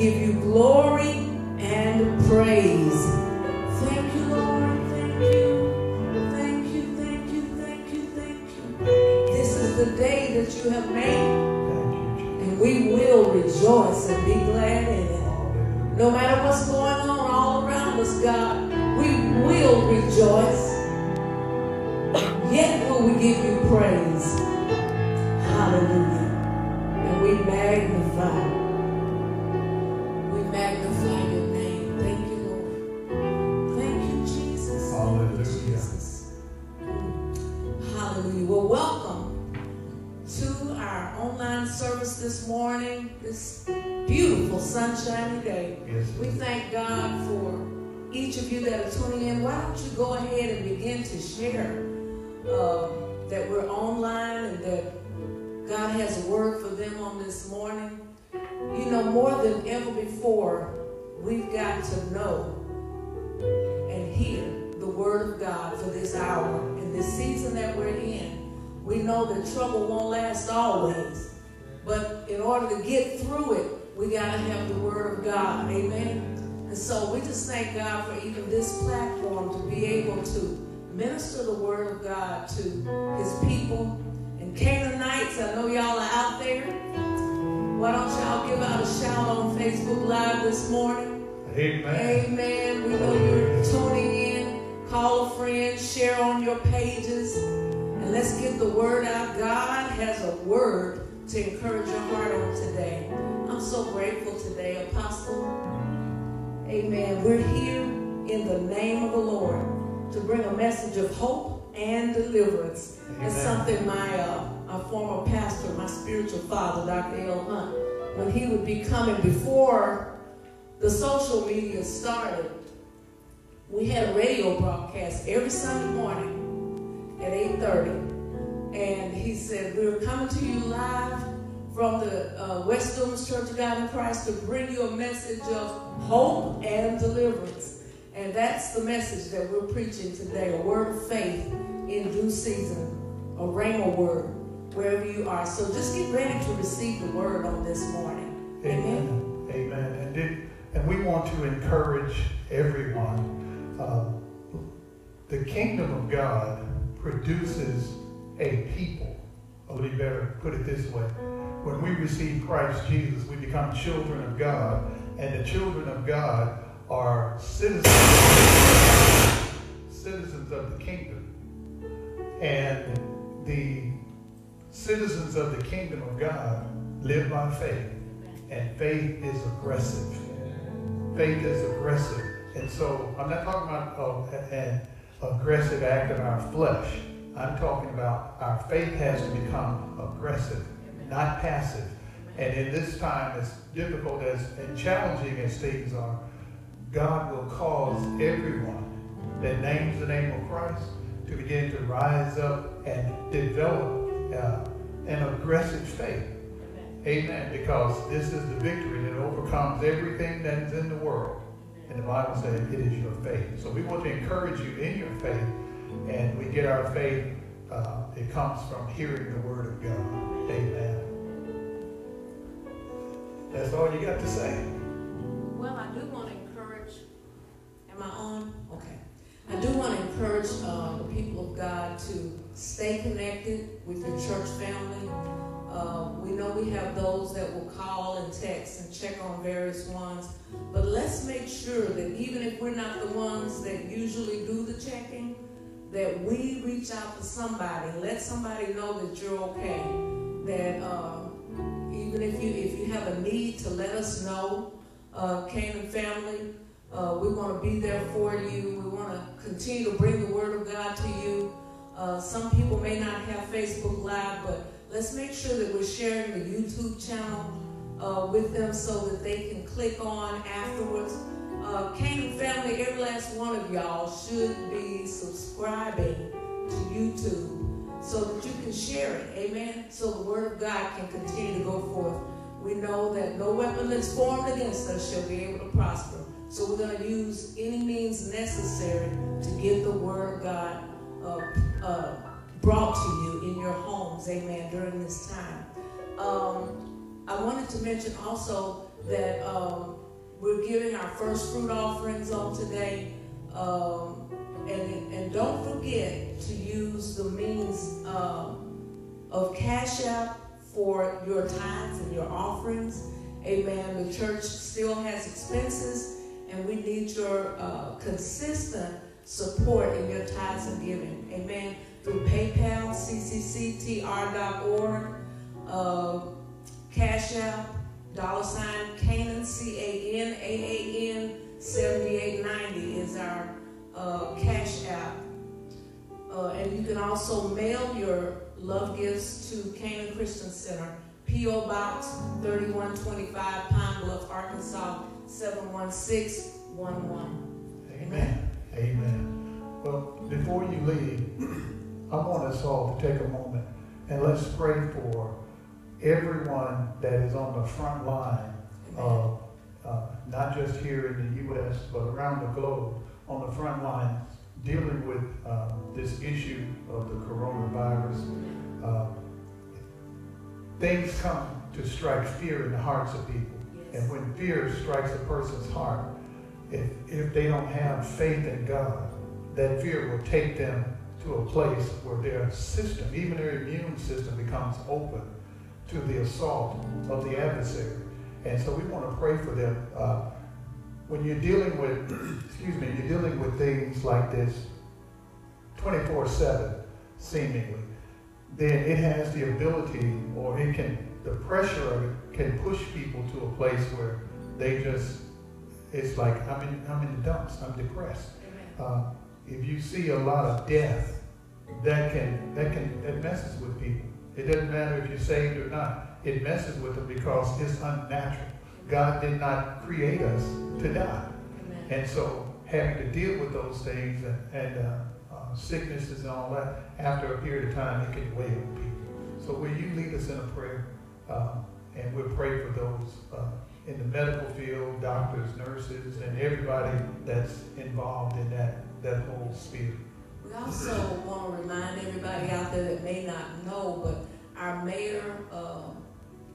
give you to know and hear the word of God for this hour and this season that we're in. We know that trouble won't last always, but in order to get through it, we got to have the word of God. Amen. And so we just thank God for even this platform to be able to minister the word of God to his people. And Canaanites, I know y'all are out there. Why don't y'all give out a shout on Facebook Live this morning? Amen. Amen. We know you're tuning in. Call a friend, share on your pages, and let's get the word out. God has a word to encourage your heart on today. I'm so grateful today, Apostle. Amen. We're here in the name of the Lord to bring a message of hope and deliverance. Amen. Something my uh, our former pastor, my spiritual father, Dr. L. Hunt, when he would be coming before the social media started, we had a radio broadcast every Sunday morning at 8.30. And he said, we're coming to you live from the uh, West Dooms Church of God in Christ to bring you a message of hope and deliverance. And that's the message that we're preaching today, a word of faith in due season, a rhema word wherever you are. So just get ready to receive the word on this morning. Amen. Amen. Amen. And, we want to encourage everyone. Uh, the kingdom of God produces a people. Or we better put it this way. When we receive Christ Jesus, we become children of God. And the children of God are citizens, citizens of the kingdom. And the citizens of the kingdom of God live by faith. And faith is aggressive. Faith is aggressive. And so I'm not talking about uh, an aggressive act of our flesh. I'm talking about our faith has to become aggressive, not passive. And in this time, as difficult as and challenging as things are, God will cause everyone that names the name of Christ to begin to rise up and develop uh, an aggressive faith. Amen. Because this is the victory that overcomes everything that is in the world. And the Bible says it is your faith. So we want to encourage you in your faith. And we get our faith, uh, it comes from hearing the word of God. Amen. That's all you got to say. Well, I do want to encourage. Am I on? Okay. I do want to encourage uh, the people of God to stay connected with your church family. Uh, we know we have those that will call and text and check on various ones, but let's make sure that even if we're not the ones that usually do the checking, that we reach out to somebody, let somebody know that you're okay. That uh, even if you if you have a need to let us know, uh, Canaan family, uh, we want to be there for you. We want to continue to bring the Word of God to you. Uh, some people may not have Facebook Live, but let's make sure that we're sharing the YouTube channel uh, with them so that they can click on afterwards. Uh, Canaan family, every last one of y'all should be subscribing to YouTube so that you can share it. Amen. So the word of God can continue to go forth. We know that no weapon that's formed against us shall be able to prosper. So we're going to use any means necessary to get the word of God uh, uh, brought to you in your homes, amen, during this time. Um, I wanted to mention also that um, we're giving our first fruit offerings on today. Um, and, and don't forget to use the means um, of Cash App for your tithes and your offerings. Amen. The church still has expenses, and we need your uh, consistent support in your tithes and giving. Amen. Through PayPal, ccctr.org, uh, Cash App, dollar sign Canaan, C-A-N-A-A-N, 7890 is our uh, Cash App. Uh, and you can also mail your love gifts to Canaan Christian Center, P.O. Box 3125, Pine Bluff, Arkansas 71611. Amen. Amen. Well, before you leave, I want us all to take a moment and let's pray for everyone that is on the front line of uh, not just here in the U.S., but around the globe, on the front line dealing with uh, this issue of the coronavirus. Uh, things come to strike fear in the hearts of people. Yes. And when fear strikes a person's heart, if, if they don't have faith in God, that fear will take them to a place where their system, even their immune system, becomes open to the assault of the adversary. And so we want to pray for them. Uh, when you're dealing with, excuse me, you're dealing with things like this 24-7, seemingly, then it has the ability, or it can, the pressure of it can push people to a place where they just, it's like, I'm in, I'm in the dumps, I'm depressed. Uh, if you see a lot of death, that can, that can, it messes with people. It doesn't matter if you're saved or not. It messes with them because it's unnatural. God did not create us to die. And so having to deal with those things and, and uh, uh, sicknesses and all that, after a period of time, it can weigh on people. So will you lead us in a prayer? Um, and we'll pray for those uh, in the medical field, doctors, nurses, and everybody that's involved in that, that whole sphere. We also want to remind everybody out there that may not know, but our mayor uh,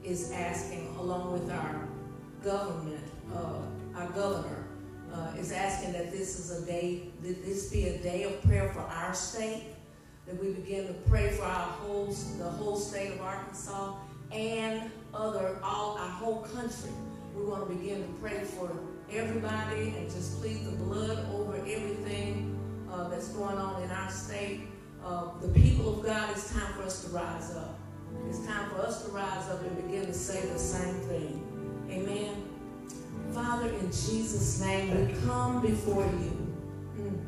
is asking, along with our government, uh, our governor, uh, is asking that this is a day, that this be a day of prayer for our state, that we begin to pray for our whole, the whole state of Arkansas and other, all our whole country. We want to begin to pray for everybody and just plead the blood over everything uh, that's going on in our state. Uh, the people of God, it's time for us to rise up. It's time for us to rise up and begin to say the same thing. Amen. Father, in Jesus' name, we come before you. Mm.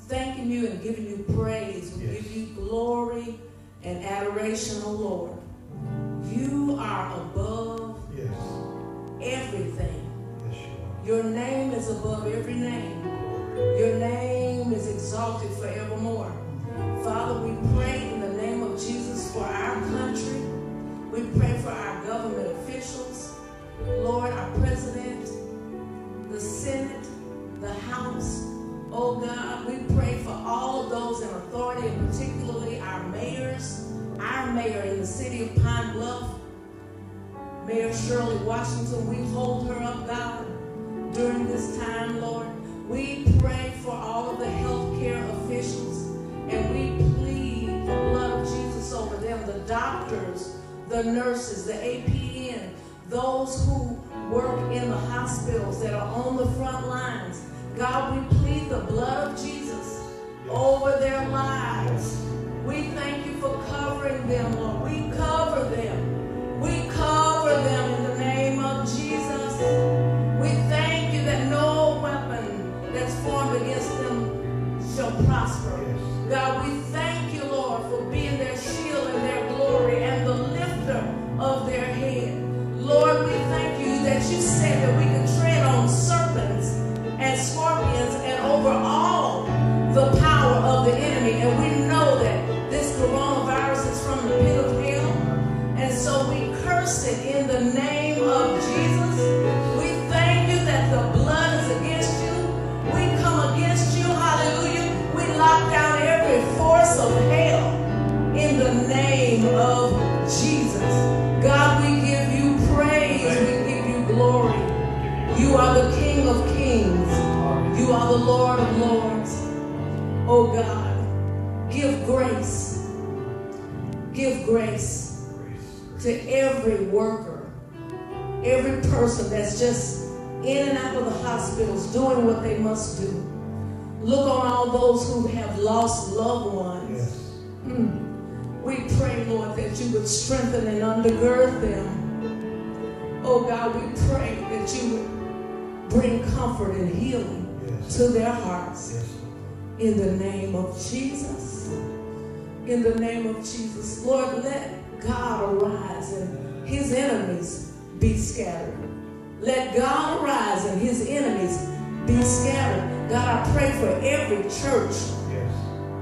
Thanking you and giving you praise. We yes. give you glory and adoration, O oh Lord. You are above yes. everything. Your name is above every name. Your name is exalted forevermore. Father, we pray in the name of Jesus for our country. We pray for our government officials. Lord, our president, the Senate, the House. Oh God, we pray for all those in authority, and particularly our mayors, our mayor in the city of Pine Bluff, Mayor Shirley Washington. We hold her up, God, during this time, Lord. We pray for all of the healthcare officials, and we plead the blood of Jesus over them, the doctors, the nurses, the APN, those who work in the hospitals that are on the front lines. God, we plead the blood of Jesus over their lives. We thank you for covering them, Lord. We cover them. We cover them shall prosper. God, we thank you, Lord, for being their shield and their glory and the lifter of their head. Lord, we thank you that you said that we can tread on serpents and scorpions and over all the the Lord of lords. Oh God, give grace. Give grace to every worker, every person that's just in and out of the hospitals doing what they must do. Look on all those who have lost loved ones. Yes. Mm. We pray, Lord, that you would strengthen and undergird them. Oh God, we pray that you would bring comfort and healing. To their hearts. In the name of Jesus. In the name of Jesus. Lord, let God arise and his enemies be scattered. Let God arise and his enemies be scattered. God, I pray for every church,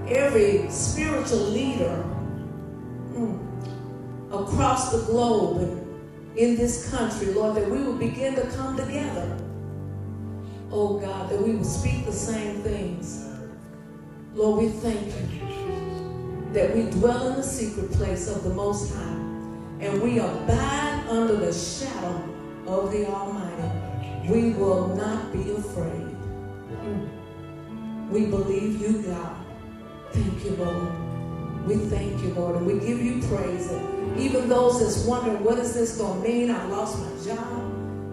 every spiritual leader, hmm, across the globe and in this country, Lord, that we will begin to come together. Oh God, that we will speak the same things. Lord, we thank you that we dwell in the secret place of the Most High and we abide under the shadow of the Almighty. We will not be afraid. We believe you, God. Thank you, Lord. We thank you, Lord, and we give you praise. And even those that's wondering, what is this going to mean? I lost my job.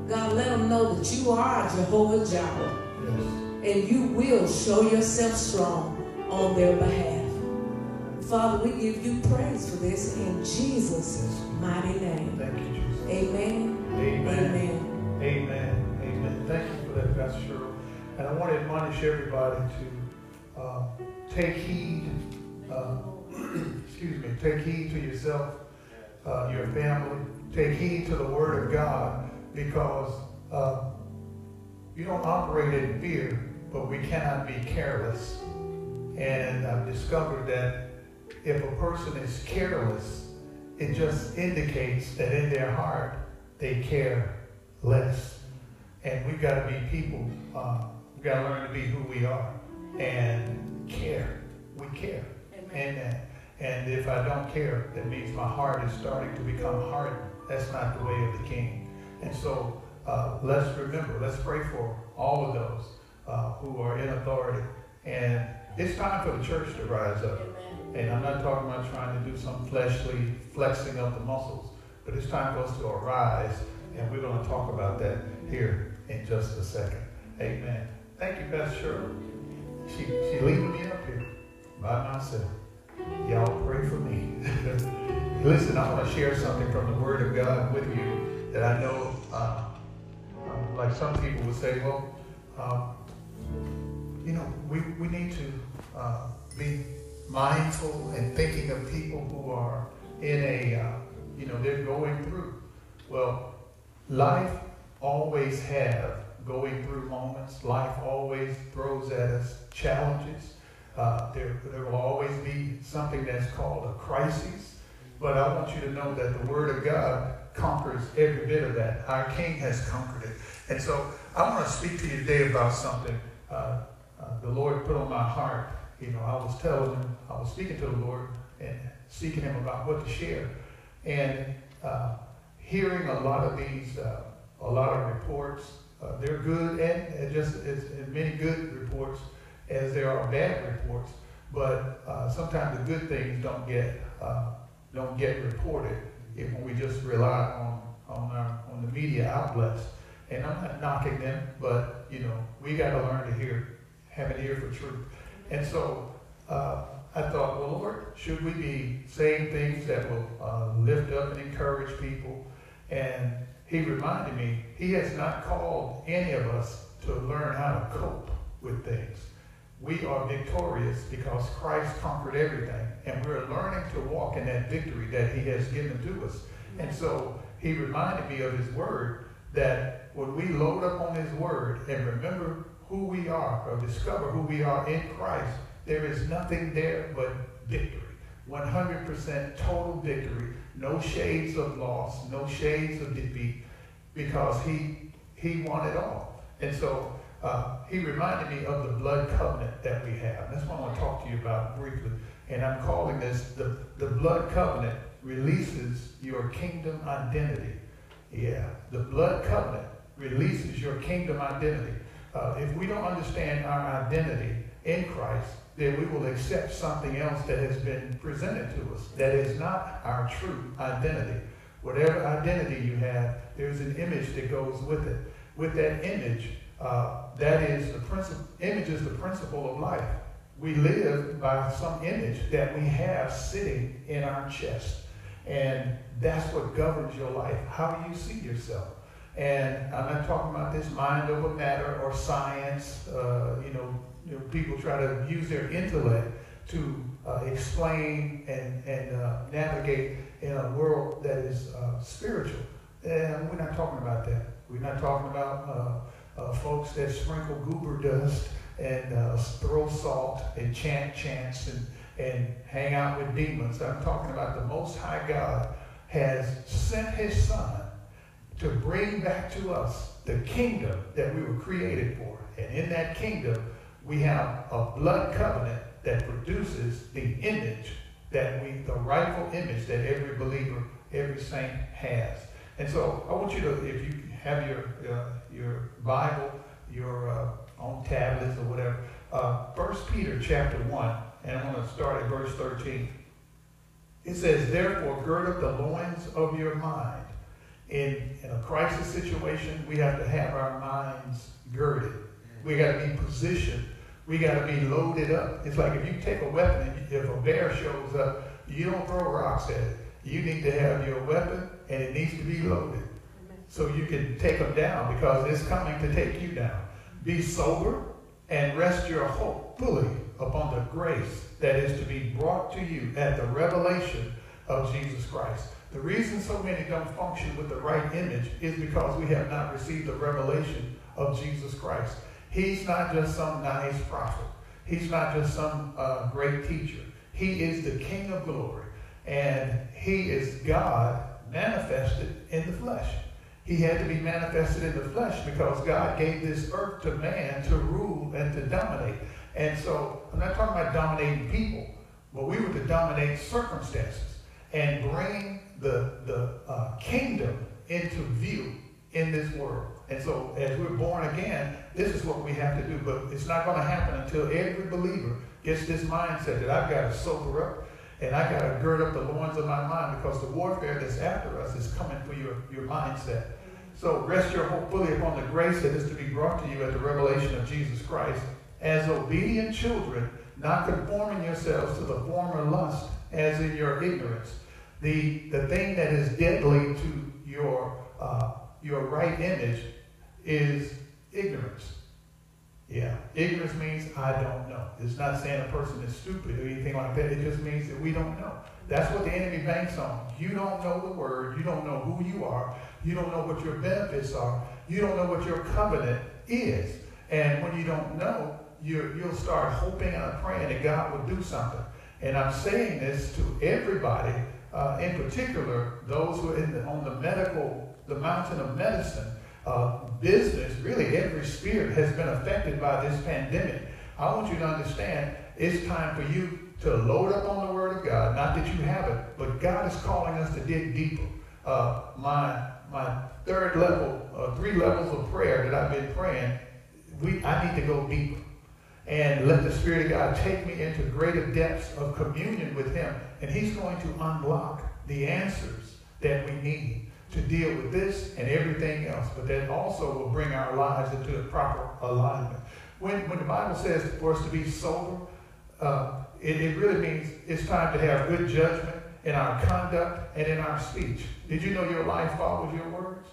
God, let them know that you are Jehovah Jireh. Yes. And you will show yourself strong on their behalf. Father, we give you praise for this in Jesus' mighty name. Thank you, Jesus. Amen. Amen. Amen. Amen. Amen. Thank you for that, Pastor Cheryl. And I want to admonish everybody to uh, take heed. Uh, excuse me, take heed to yourself, uh, your family. Take heed to the Word of God because uh, you don't operate in fear, but we cannot be careless. And I've discovered that if a person is careless, it just indicates that in their heart they care less. And we've got to be people, uh, we've got to learn to be who we are and care. We care. Amen. And, and if I don't care, that means my heart is starting to become hardened. That's not the way of the king. And so uh, let's remember, let's pray for all of those uh, who are in authority. And it's time for the church to rise up. Amen. And I'm not talking about trying to do some fleshly flexing of the muscles, but it's time for us to arise. And we're going to talk about that here in just a second. Amen. Thank you, Pastor Shirley. She, she leaving me up here by myself. Y'all pray for me. Listen, I want to share something from the Word of God with you that I know, uh, uh, like some people would say, well, uh, you know, we, we need to uh, be mindful and thinking of people who are in a, uh, you know, they're going through. Well, life always have going through moments. Life always throws at us challenges. Uh, there, there will always be something that's called a crisis. But I want you to know that the Word of God conquers every bit of that. Our King has conquered it. And so I want to speak to you today about something uh, uh, the Lord put on my heart. You know, I was telling him, I was speaking to the Lord and seeking him about what to share. And uh, hearing a lot of these, uh, a lot of reports, uh, they're good and, and just as, as many good reports as there are bad reports, but uh, sometimes the good things don't get don't get reported if we just rely on on our on the media outlets. And I'm not knocking them, but you know we got to learn to hear, have an ear for truth. And so uh, I thought, well, Lord, should we be saying things that will uh, lift up and encourage people? And He reminded me He has not called any of us to learn how to cope with things we are victorious because Christ conquered everything. And we're learning to walk in that victory that he has given to us. And so he reminded me of his word that when we load up on his word and remember who we are or discover who we are in Christ, there is nothing there but victory. 100% total victory. No shades of loss, no shades of defeat because he, he won it all. And so uh, he reminded me of the blood covenant that we have. That's what I want to talk to you about briefly. And I'm calling this the, the blood covenant releases your kingdom identity. Yeah, the blood covenant releases your kingdom identity. Uh, if we don't understand our identity in Christ, then we will accept something else that has been presented to us that is not our true identity. Whatever identity you have, there's an image that goes with it. With that image, uh, that is the principle, image is the principle of life. We live by some image that we have sitting in our chest. And that's what governs your life. How do you see yourself? And I'm not talking about this mind over matter or science. Uh, you, know, you, know, people try to use their intellect to uh, explain and, and uh, navigate in a world that is uh, spiritual. And we're not talking about that. We're not talking about uh, folks that sprinkle goofer dust and uh, throw salt and chant chants and, and hang out with demons. I'm talking about the Most High God has sent his Son to bring back to us the kingdom that we were created for. And in that kingdom, we have a blood covenant that produces the image that we, the rightful image that every believer, every saint has. And so I want you to, if you have your uh, your Bible, your uh, on tablets or whatever. Uh, First Peter chapter one, and I'm going to start at verse 13. It says, "Therefore, gird up the loins of your mind." In, in a crisis situation, we have to have our minds girded. We got to be positioned. We got to be loaded up. It's like if you take a weapon and if a bear shows up, you don't throw rocks at it. You need to have your weapon and it needs to be loaded so you can take them down because it's coming to take you down. Be sober and rest your hope fully upon the grace that is to be brought to you at the revelation of Jesus Christ. The reason so many don't function with the right image is because we have not received the revelation of Jesus Christ. He's not just some nice prophet. He's not just some uh, great teacher. He is the King of glory. And he is God manifested in the flesh. He had to be manifested in the flesh because God gave this earth to man to rule and to dominate. And so I'm not talking about dominating people, but we were to dominate circumstances and bring the, the uh, kingdom into view in this world. And so as we're born again, this is what we have to do. But it's not going to happen until every believer gets this mindset that I've got to sober up and I got to gird up the loins of my mind because the warfare that's after us is coming for your, your mindset. So rest your hope fully upon the grace that is to be brought to you at the revelation of Jesus Christ. As obedient children, not conforming yourselves to the former lust as in your ignorance. The, the thing that is deadly to your, uh, your right image is ignorance. Yeah, ignorance means I don't know. It's not saying a person is stupid or anything like that. It just means that we don't know. That's what the enemy banks on. You don't know the word. You don't know who you are. You don't know what your benefits are. You don't know what your covenant is. And when you don't know, you, you'll start hoping and praying that God will do something. And I'm saying this to everybody, uh, in particular, those who are the, on the medical, the mountain of medicine, uh, business, really every spirit has been affected by this pandemic. I want you to understand it's time for you to load up on the Word of God. Not that you have it, but God is calling us to dig deeper. Uh, my my third level, uh, three levels of prayer that I've been praying, we I need to go deeper and let the Spirit of God take me into greater depths of communion with Him, and He's going to unlock the answers that we need to deal with this and everything else, but that also will bring our lives into the proper alignment. When, when the Bible says for us to be sober, uh, it, it really means it's time to have good judgment in our conduct and in our speech. Did you know your life follows your words?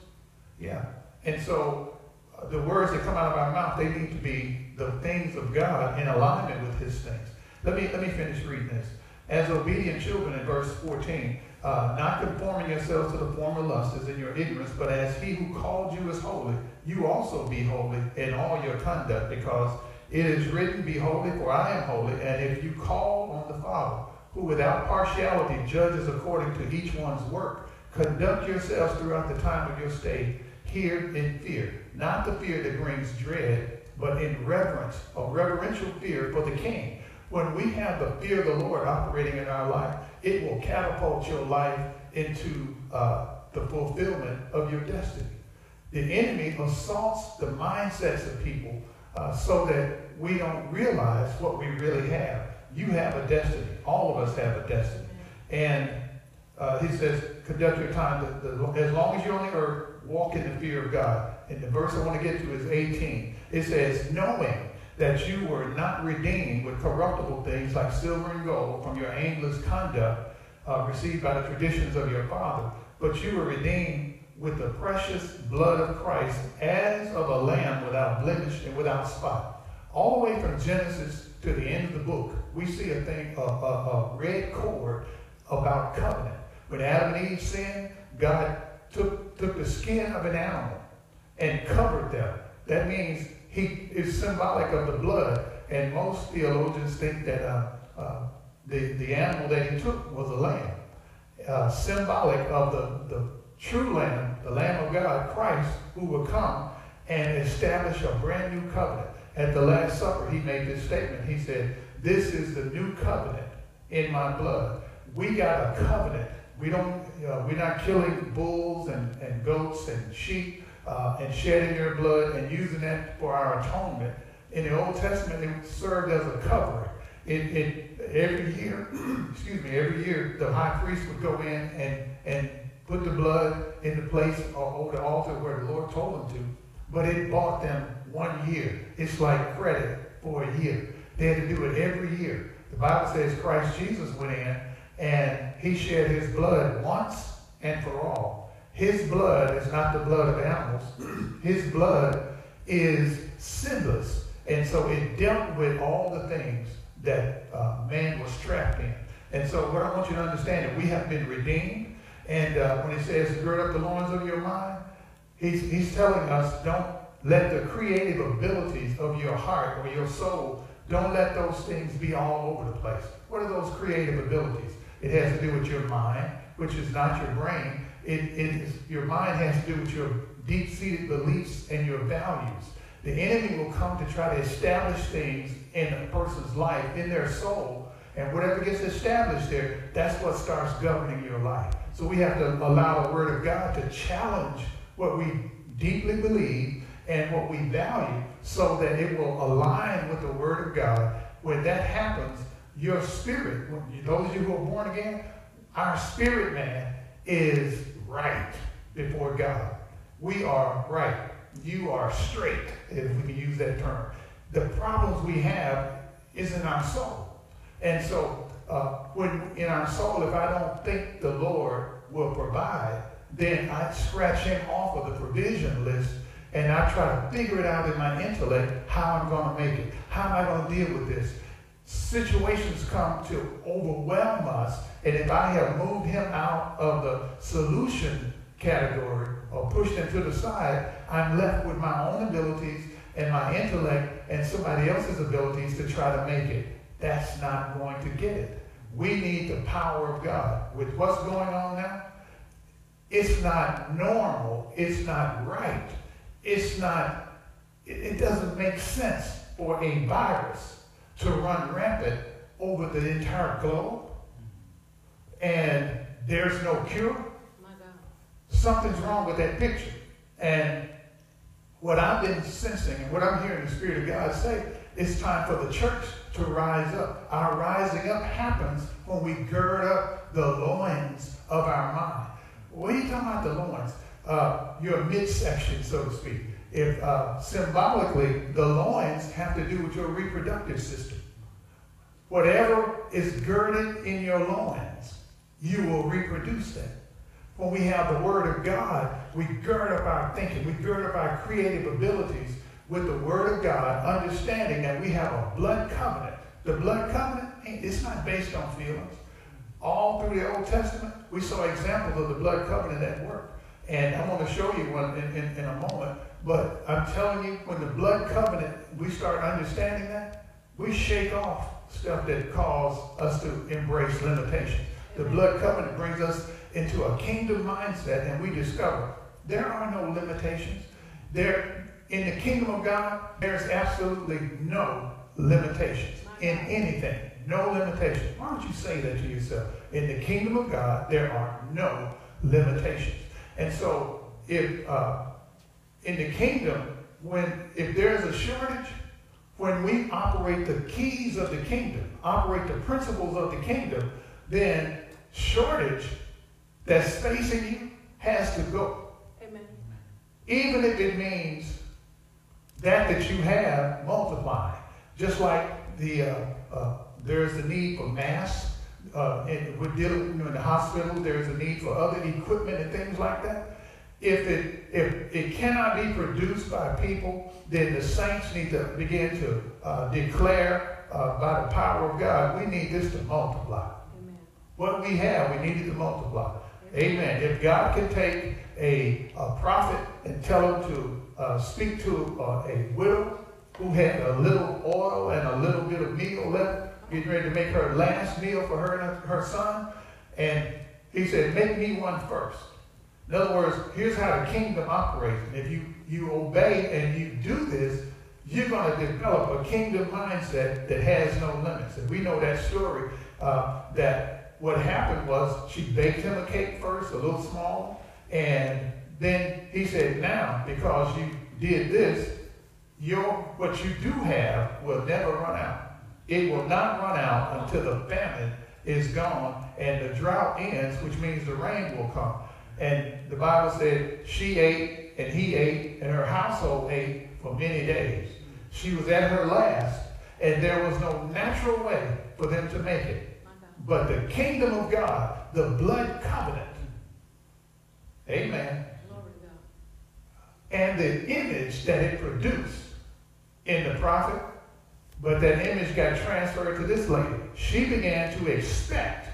Yeah. And so uh, the words that come out of our mouth, they need to be the things of God in alignment with his things. Let me, let me finish reading this. As obedient children in verse 14, uh, not conforming yourselves to the former lusts as in your ignorance, but as he who called you is holy, you also be holy in all your conduct, because it is written, Be holy, for I am holy. And if you call on the Father, who without partiality judges according to each one's work, conduct yourselves throughout the time of your stay here in fear, not the fear that brings dread, but in reverence, a reverential fear for the King when we have the fear of the Lord operating in our life, it will catapult your life into uh, the fulfillment of your destiny. The enemy assaults the mindsets of people uh, so that we don't realize what we really have. You have a destiny. All of us have a destiny. And uh, he says, conduct your time, the, the, as long as you're on the earth, walk in the fear of God. And the verse I want to get to is 18. It says, knowing that you were not redeemed with corruptible things like silver and gold from your aimless conduct uh, received by the traditions of your father, but you were redeemed with the precious blood of Christ as of a lamb without blemish and without spot. All the way from Genesis to the end of the book, we see a thing, a, a, a red cord about covenant. When Adam and Eve sinned, God took, took the skin of an animal and covered them. That means he is symbolic of the blood. And most theologians think that uh, uh, the, the animal that he took was a lamb, uh, symbolic of the, the true lamb, the Lamb of God, Christ, who will come and establish a brand new covenant. At the Last Supper, he made this statement. He said, This is the new covenant in my blood. We got a covenant. We don't, we're not killing bulls and, and goats and sheep uh, and shedding their blood and using that for our atonement. In the Old Testament, it served as a covering. It, it, every year, excuse me, every year the high priest would go in and, and put the blood in the place over the altar where the Lord told him to. But it bought them one year. It's like credit for a year. They had to do it every year. The Bible says Christ Jesus went in and he shed his blood once and for all. His blood is not the blood of animals. His blood is sinless. And so it dealt with all the things that uh, man was trapped in. And so what I want you to understand is we have been redeemed And uh, when he says, gird up the loins of your mind, he's, he's telling us don't let the creative abilities of your heart or your soul, don't let those things be all over the place. What are those creative abilities? It has to do with your mind, which is not your brain. It, it is, your mind has to do with your deep-seated beliefs and your values. The enemy will come to try to establish things in a person's life, in their soul, and whatever gets established there, that's what starts governing your life. So we have to allow the Word of God to challenge what we deeply believe and what we value so that it will align with the Word of God. When that happens, your spirit, those of you who are born again, our spirit man is right before God. We are right. You are straight, if we can use that term. The problems we have is in our soul. And so, uh, when in our soul, if I don't think the Lord will provide, then I scratch him off of the provision list and I try to figure it out in my intellect how I'm going to make it. How am I going to deal with this? Situations come to overwhelm us, and if I have moved him out of the solution category or pushed him to the side, I'm left with my own abilities and my intellect and somebody else's abilities to try to make it. That's not going to get it. We need the power of God. With what's going on now, it's not normal. It's not right. It's not, it doesn't make sense for a virus to run rampant over the entire globe and there's no cure. Something's wrong with that picture. And what I've been sensing and what I'm hearing the Spirit of God say, it's time for the church to rise up. Our rising up happens when we gird up the loins of our mind. What are you talking about the loins? Uh, your midsection, so to speak. If uh, symbolically, the loins have to do with your reproductive system. Whatever is girded in your loins, you will reproduce that. When we have the Word of God, we gird up our thinking, we gird up our creative abilities with the Word of God, understanding that we have a blood covenant. The blood covenant, it's not based on feelings. All through the Old Testament, we saw examples of the blood covenant at work. And I'm going to show you one in, in, in a moment. But I'm telling you, when the blood covenant, we start understanding that, we shake off stuff that cause us to embrace limitations. The blood covenant brings us into a kingdom mindset, and we discover there are no limitations. There, in the kingdom of God, there's absolutely no limitations in anything. No limitations. Why don't you say that to yourself? In the kingdom of God, there are no limitations. And so, if uh, in the kingdom, when if there's a shortage, when we operate the keys of the kingdom, operate the principles of the kingdom, then shortage that's facing you has to go. Amen. Even if it means that that you have multiplied. Just like the uh, uh, there's the need for masks. Uh, and we're dealing you know, in the hospital, there's a need for other equipment and things like that. If it, if it cannot be produced by people, then the saints need to begin to uh, declare uh, by the power of God, we need this to multiply. Amen. What we have, we need it to multiply. Amen. Amen. If God can take a, a prophet and tell him to uh, speak to uh, a widow who had a little oil and a little bit of meal left, getting ready to make her last meal for her and her son, and he said, make me one first. In other words, here's how the kingdom operates. And if you, you obey and you do this, you're going to develop a kingdom mindset that has no limits. And we know that story uh, that what happened was she baked him a cake first, a little small, and then he said, now, because you did this, your what you do have will never run out. It will not run out until the famine is gone and the drought ends, which means the rain will come. And the Bible said she ate and he ate and her household ate for many days. She was at her last, and there was no natural way for them to make it. But the kingdom of God, the blood covenant, amen, and the image that it produced in the prophet, but that image got transferred to this lady. She began to expect,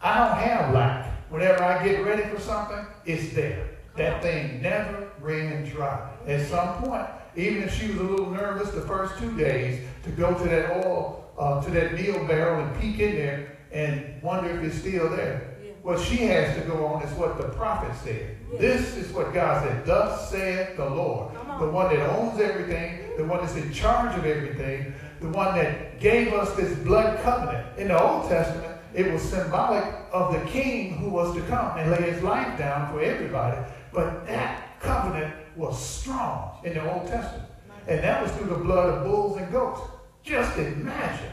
I don't have lack Whenever I get ready for something, it's there. That thing never ran dry. At some point, even if she was a little nervous the first two days to go to that oil, uh, to that meal barrel and peek in there and wonder if it's still there. Yeah. What she has to go on is what the prophet said. Yeah. This is what God said. Thus saith the Lord. The one that owns everything, the one that's in charge of everything, the one that gave us this blood covenant. In the Old Testament, it was symbolic of the king who was to come and lay his life down for everybody. But that covenant was strong in the Old Testament. And that was through the blood of bulls and goats. Just imagine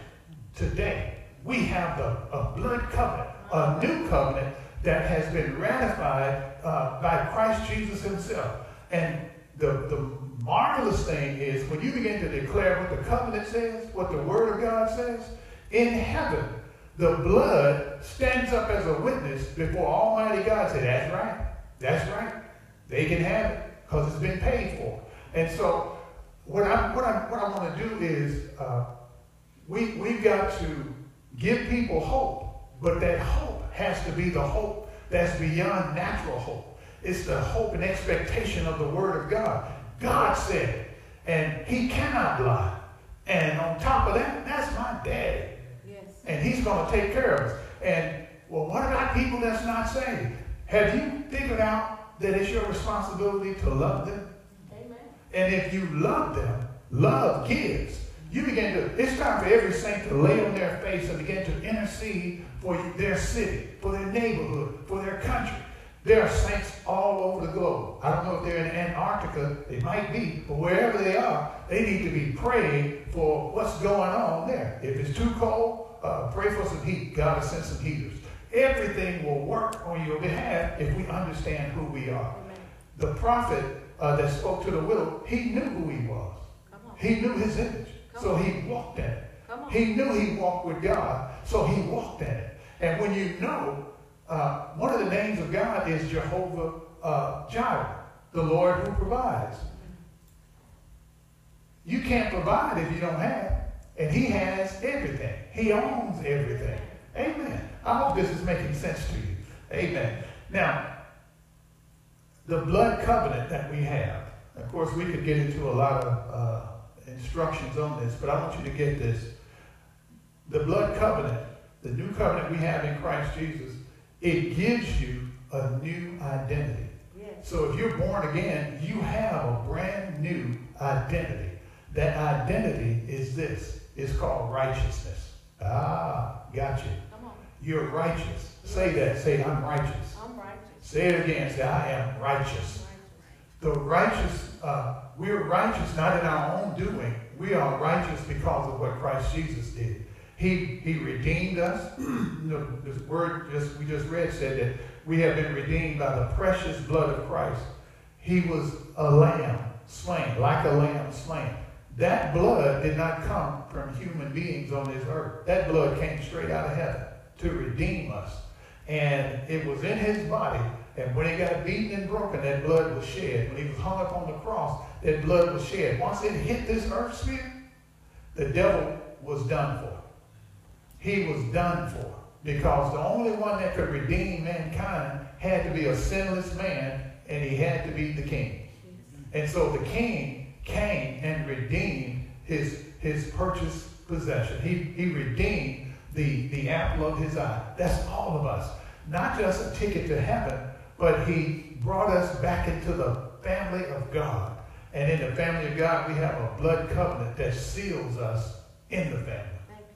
today we have the, a blood covenant, a new covenant that has been ratified uh, by Christ Jesus himself. And the, the marvelous thing is when you begin to declare what the covenant says, what the word of God says, in heaven, the blood stands up as a witness before Almighty God. Say, that's right. That's right. They can have it because it's been paid for. And so what I, what I, what I want to do is uh, we, we've got to give people hope, but that hope has to be the hope that's beyond natural hope. It's the hope and expectation of the Word of God. God said it, and He cannot lie. And on top of that, that's my daddy. Yes. And He's going to take care of us. And, well, what about people that's not saved? Have you figured out that it's your responsibility to love them? Amen. And if you love them, love gives. You begin to, it's time for every saint to lay on their face and begin to intercede for their city, for their neighborhood, for their country. There are saints all over the globe. I don't know if they're in Antarctica, they might be, but wherever they are, they need to be praying for what's going on there. If it's too cold, uh, pray for some heat. God has sent some heaters. Everything will work on your behalf if we understand who we are. Amen. The prophet uh, that spoke to the widow, he knew who he was. He knew his image. So he walked in it. He knew he walked with God, so he walked in it. And when you know, uh, one of the names of God is Jehovah uh, Jireh, the Lord who provides. You can't provide if you don't have. And he has everything. He owns everything. Amen. I hope this is making sense to you. Amen. Now, the blood covenant that we have, of course, we could get into a lot of uh, instructions on this, but I want you to get this. The blood covenant, the new covenant we have in Christ Jesus, it gives you a new identity. Yes. So if you're born again, you have a brand new identity. That identity is this. It's called righteousness. Ah, got you. You're righteous. Say that. Say, I'm righteous. I'm righteous. Say it again. Say, I am righteous. The righteous, uh, we're righteous not in our own doing. We are righteous because of what Christ Jesus did. He, he redeemed us. the, the word just, we just read said that we have been redeemed by the precious blood of Christ. He was a lamb slain, like a lamb slain. That blood did not come from human beings on this earth. That blood came straight out of heaven to redeem us. And it was in his body and when he got beaten and broken, that blood was shed. When he was hung up on the cross, that blood was shed. Once it hit this earth sphere, the devil was done for. He was done for. Because the only one that could redeem mankind had to be a sinless man, and he had to be the king. And so the king came and redeemed his, his purchased possession. He, he redeemed the, the apple of his eye. That's all of us. Not just a ticket to heaven, but he brought us back into the family of God. And in the family of God, we have a blood covenant that seals us in the family.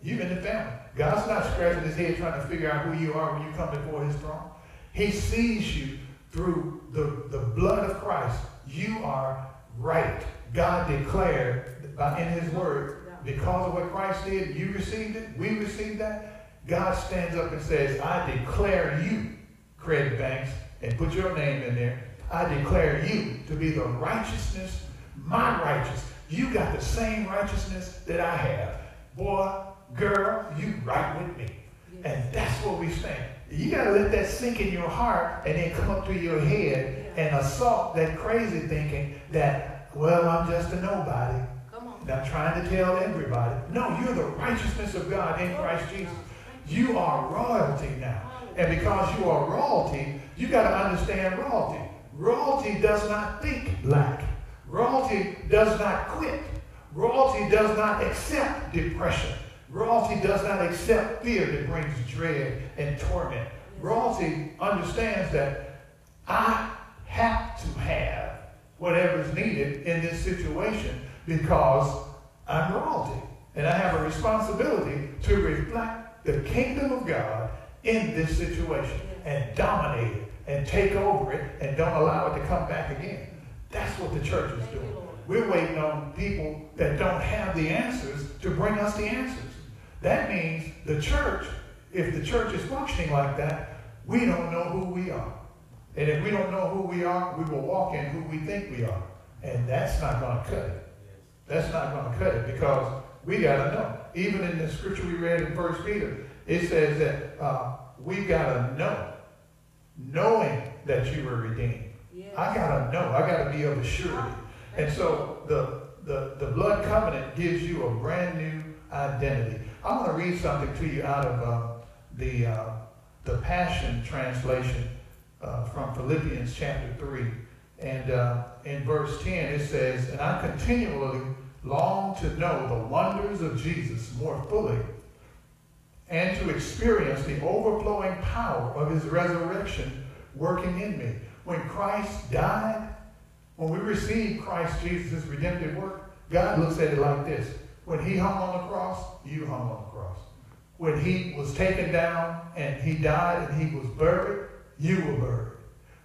You in the family. God's not scratching his head trying to figure out who you are when you come before his throne. He sees you through the, the blood of Christ. You are right. God declared in his word, because of what Christ did, you received it, we received that. God stands up and says, I declare you, Craig Banks, and put your name in there, I declare you to be the righteousness, my righteousness. You got the same righteousness that I have. Boy, girl, you right with me. And that's what we stand. You got to let that sink in your heart and then come up to your head and assault that crazy thinking that, well, I'm just a nobody. And I'm trying to tell everybody. No, you're the righteousness of God in Christ Jesus. You are royalty now. And because you are royalty, you got to understand royalty. Royalty does not think lack. Royalty does not quit. Royalty does not accept depression. Royalty does not accept fear that brings dread and torment. Royalty understands that I have to have whatever is needed in this situation because I'm royalty. And I have a responsibility to reflect the kingdom of God in this situation and dominate it and take over it and don't allow it to come back again. That's what the church is doing. We're waiting on people that don't have the answers to bring us the answers. That means the church, if the church is functioning like that, we don't know who we are. And if we don't know who we are, we will walk in who we think we are. And that's not going to cut it. That's not going to cut it because we got to know. Even in the scripture we read in First Peter, it says that uh, we got to know, knowing that you were redeemed. Yes. I got to know. I got to be of a surety. And so the, the, the blood covenant gives you a brand new identity. I want to read something to you out of uh, the, uh, the Passion Translation uh, from Philippians chapter 3. And uh, in verse 10, it says, And I continually long to know the wonders of Jesus more fully and to experience the overflowing power of his resurrection working in me. When Christ died, when we receive Christ Jesus' redemptive work, God looks at it like this. When he hung on the cross, you hung on the cross. When he was taken down and he died and he was buried, you were buried.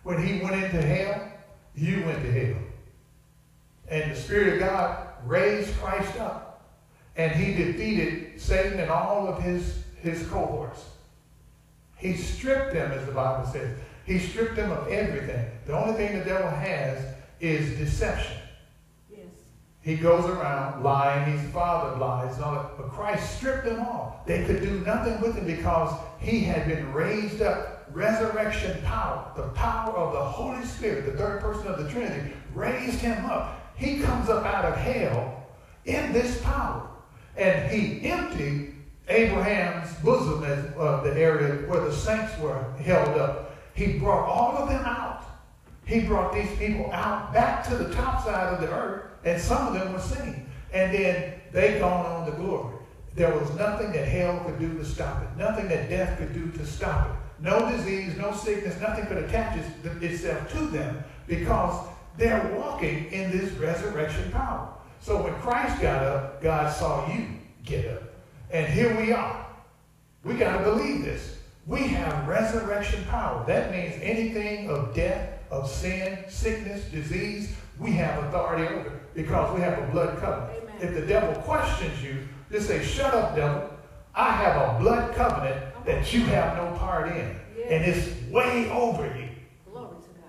When he went into hell, you went to hell. And the Spirit of God raised Christ up. And he defeated Satan and all of his, his cohorts. He stripped them, as the Bible says. He stripped them of everything. The only thing the devil has is deception. He goes around lying. The father lies all that. But Christ stripped them all. They could do nothing with him because he had been raised up. Resurrection power, the power of the Holy Spirit, the third person of the Trinity, raised him up. He comes up out of hell in this power. And he emptied Abraham's bosom as uh, the area where the saints were held up. He brought all of them out he brought these people out back to the top side of the earth, and some of them were seen. And then they gone on to glory. There was nothing that hell could do to stop it, nothing that death could do to stop it. No disease, no sickness, nothing could attach itself to them because they're walking in this resurrection power. So when Christ got up, God saw you get up. And here we are. We got to believe this. We have resurrection power. That means anything of death of sin, sickness, disease, we have authority over because we have a blood covenant. Amen. If the devil questions you, just say, Shut up, devil. I have a blood covenant that you have no part in. Yes. And it's way over you.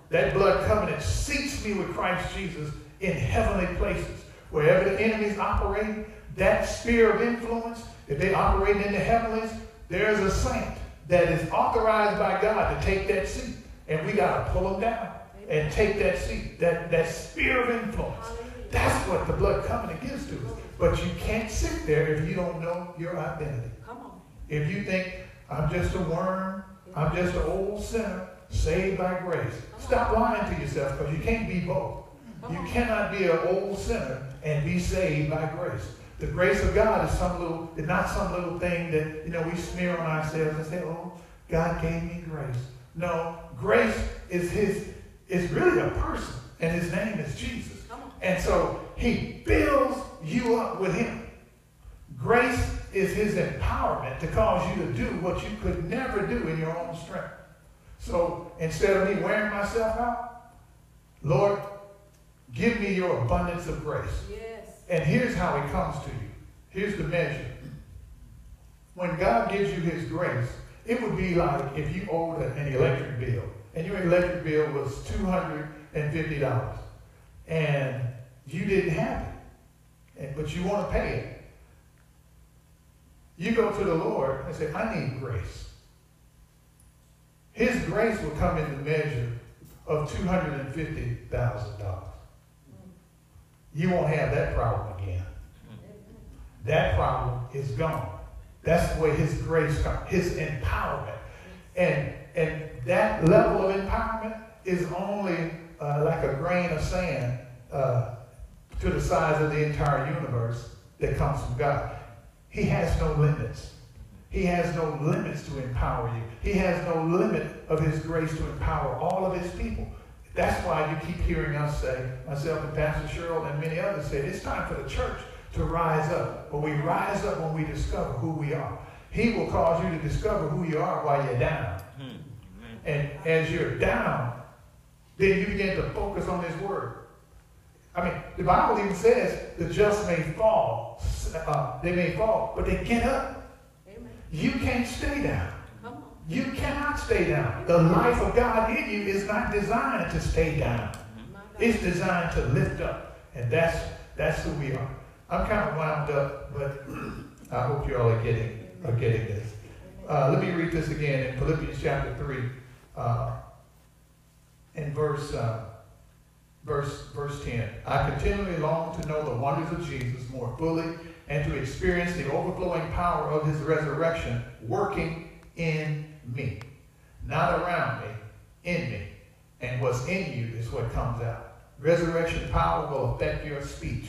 That blood covenant seats me with Christ Jesus in heavenly places. Wherever the enemies operate, that sphere of influence, if they operate in the heavens, there's a saint that is authorized by God to take that seat. And we got to pull them down and take that seat, that, that sphere of influence. That's what the blood covenant gives to us. But you can't sit there if you don't know your identity. Come on. If you think, I'm just a worm, I'm just an old sinner, saved by grace. Stop lying to yourself because you can't be both. You cannot be an old sinner and be saved by grace. The grace of God is some little, it's not some little thing that, you know, we smear on ourselves and say, oh, God gave me grace. No, grace is his, is really a person, and his name is Jesus. And so he fills you up with him. Grace is his empowerment to cause you to do what you could never do in your own strength. So instead of me wearing myself out, Lord, give me your abundance of grace. Yes. And here's how it comes to you. Here's the measure. When God gives you his grace, it would be like if you owed an electric bill and your electric bill was $250 and you didn't have it, but you want to pay it. You go to the Lord and say, I need grace. His grace will come in the measure of $250,000. You won't have that problem again. That problem is gone. That's way his grace comes, his empowerment. And, and that level of empowerment is only uh, like a grain of sand uh, to the size of the entire universe that comes from God. He has no limits. He has no limits to empower you. He has no limit of his grace to empower all of his people. That's why you keep hearing us say, myself and Pastor Cheryl and many others say, it's time for the church to rise up. But we rise up when we discover who we are. He will cause you to discover who you are while you're down. Hmm. And as you're down, then you begin to focus on His Word. I mean, the Bible even says the just may fall. Uh, they may fall, but they get up. Amen. You can't stay down. You cannot stay down. The life of God in you is not designed to stay down. It's designed to lift up. And that's that's who we are. I'm kind of wound up, but I hope you all are getting are getting this. Uh, let me read this again in Philippians chapter 3, uh, in verse, uh, verse, verse 10. I continually long to know the wonders of Jesus more fully and to experience the overflowing power of his resurrection working in me. Not around me, in me. And what's in you is what comes out. Resurrection power will affect your speech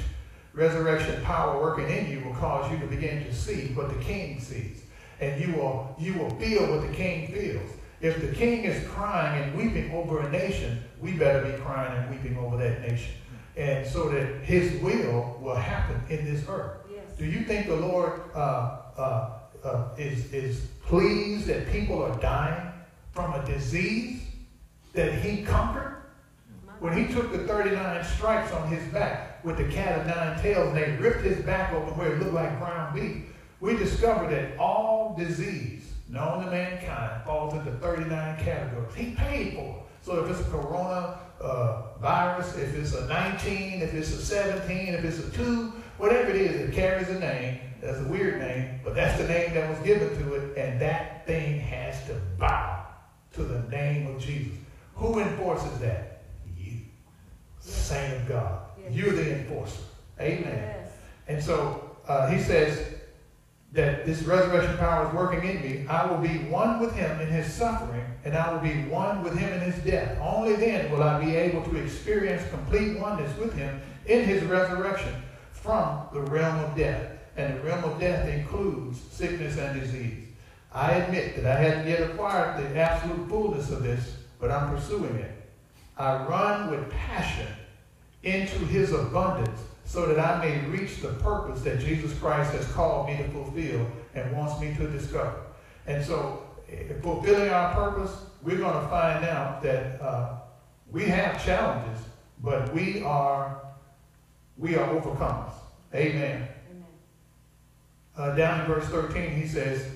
resurrection power working in you will cause you to begin to see what the king sees. And you will, you will feel what the king feels. If the king is crying and weeping over a nation, we better be crying and weeping over that nation. And so that his will will happen in this earth. Yes. Do you think the Lord uh, uh, uh, is, is pleased that people are dying from a disease that he conquered? When he took the 39 stripes on his back, with the cat of nine tails, and they ripped his back open where it looked like ground beef, we discovered that all disease known to mankind falls into 39 categories. He paid for it. So if it's a corona uh, virus, if it's a 19, if it's a 17, if it's a 2, whatever it is, it carries a name. That's a weird name, but that's the name that was given to it, and that thing has to bow to the name of Jesus. Who enforces that? You, saint of God. You're the enforcer. Amen. Yes. And so uh, he says that this resurrection power is working in me. I will be one with him in his suffering, and I will be one with him in his death. Only then will I be able to experience complete oneness with him in his resurrection from the realm of death. And the realm of death includes sickness and disease. I admit that I haven't yet acquired the absolute fullness of this, but I'm pursuing it. I run with passion into his abundance so that I may reach the purpose that Jesus Christ has called me to fulfill and wants me to discover. And so, eh, fulfilling our purpose, we're going to find out that uh, we have challenges, but we are we are overcomers. Amen. Amen. Uh, down in verse 13, he says,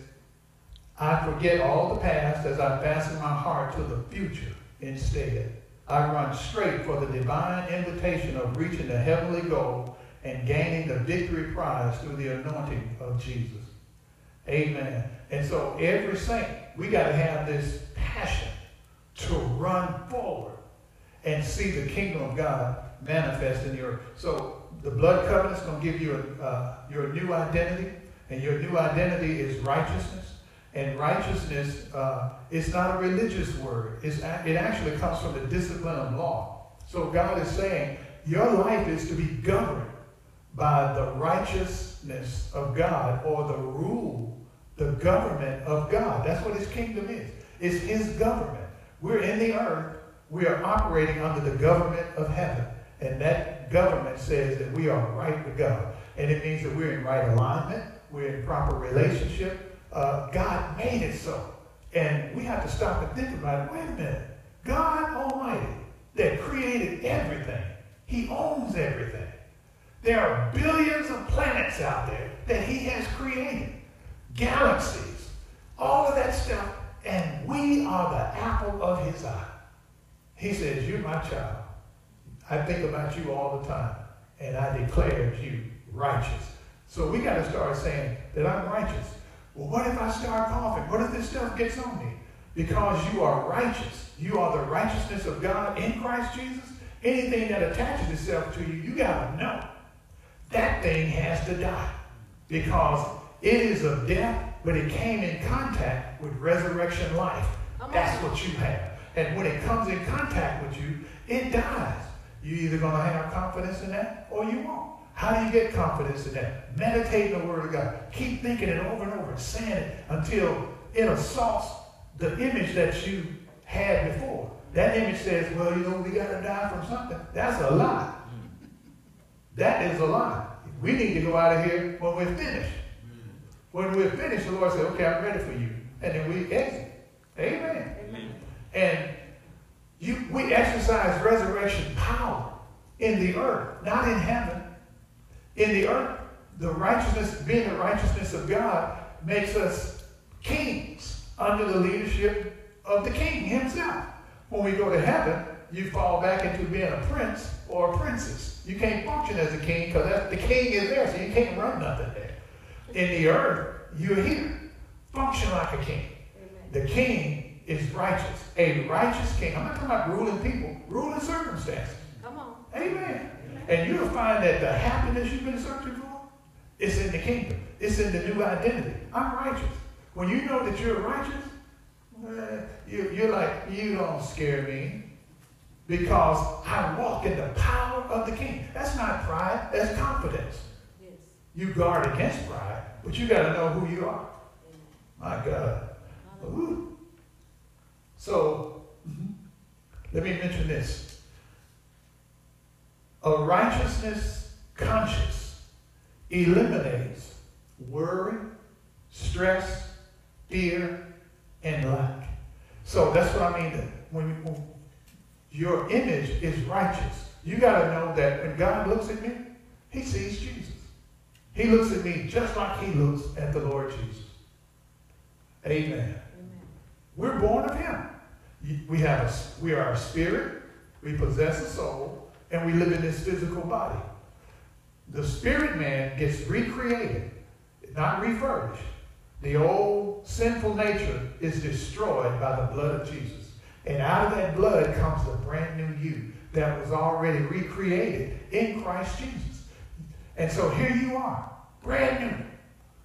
I forget all the past as I fasten my heart to the future instead. I run straight for the divine invitation of reaching the heavenly goal and gaining the victory prize through the anointing of Jesus. Amen. And so every saint, we got to have this passion to run forward and see the kingdom of God manifest in the earth. So the blood covenant is going to give you a, uh, your new identity, and your new identity is righteousness. And righteousness uh, is not a religious word. It's, it actually comes from the discipline of law. So God is saying your life is to be governed by the righteousness of God or the rule, the government of God. That's what his kingdom is. It's his government. We're in the earth. We are operating under the government of heaven. And that government says that we are right with God. And it means that we're in right alignment. We're in proper relationship uh, God made it so. And we have to stop and think about it. Wait a minute. God Almighty that created everything, He owns everything. There are billions of planets out there that He has created, galaxies, all of that stuff, and we are the apple of His eye. He says, You're my child. I think about you all the time, and I declare you righteous. So we got to start saying that I'm righteous. Well, what if I start coughing? What if this stuff gets on me? Because you are righteous. You are the righteousness of God in Christ Jesus. Anything that attaches itself to you, you got to know that thing has to die. Because it is of death, but it came in contact with resurrection life. That's what you have. And when it comes in contact with you, it dies. You're either going to have confidence in that or you won't. How do you get confidence in that? Meditate in the Word of God. Keep thinking it over and over and saying it until it assaults the image that you had before. That image says, well, you know, we got to die from something. That's a lie. That is a lie. We need to go out of here when we're finished. When we're finished, the Lord said, okay, I'm ready for you. And then we exit. Amen. Amen. And you, we exercise resurrection power in the earth, not in heaven. In the earth, the righteousness, being the righteousness of God, makes us kings under the leadership of the king himself. When we go to heaven, you fall back into being a prince or a princess. You can't function as a king because the king is there, so you can't run nothing there. In the earth, you're here. Function like a king. The king is righteous. A righteous king. I'm not talking about ruling people, ruling circumstances. Come on. Amen. And you'll find that the happiness you've been searching for is in the kingdom. It's in the new identity. I'm righteous. When you know that you're righteous, you, are like, you don't scare me because I walk in the power of the king. That's not pride, that's confidence. Yes. You guard against pride, but you got to know who you are. My God. Ooh. So, mm-hmm. let me mention this. A righteousness conscious eliminates worry, stress, fear, and lack. So that's what I mean. When, when your image is righteous, you got to know that when God looks at me, he sees Jesus. He looks at me just like he looks at the Lord Jesus. Amen. Amen. We're born of him. We have a, we are a spirit, we possess a soul, and we live in this physical body. The spirit man gets recreated, not refurbished. The old sinful nature is destroyed by the blood of Jesus. And out of that blood comes the brand new you that was already recreated in Christ Jesus. And so here you are, brand new,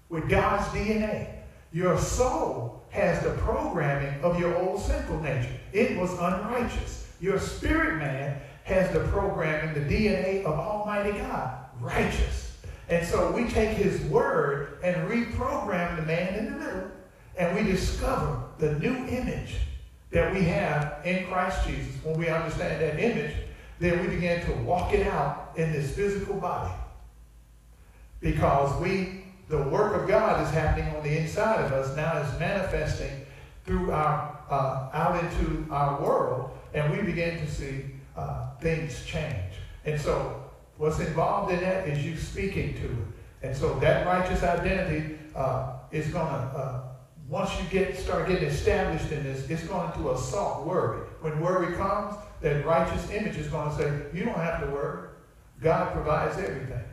with God's DNA. Your soul has the programming of your old sinful nature. It was unrighteous. Your spirit man has the programming, the DNA of Almighty God, righteous. And so we take his word and reprogram the man in the middle, and we discover the new image that we have in Christ Jesus. When we understand that image, then we begin to walk it out in this physical body. Because we, the work of God is happening on the inside of us now is manifesting through our uh, out into our world, and we begin to see uh, things change. And so What's involved in that is you speaking to it. And so that righteous identity uh, is going to, uh, once you get start getting established in this, it's going to assault worry. When worry comes, that righteous image is going to say, you don't have to worry. God provides everything.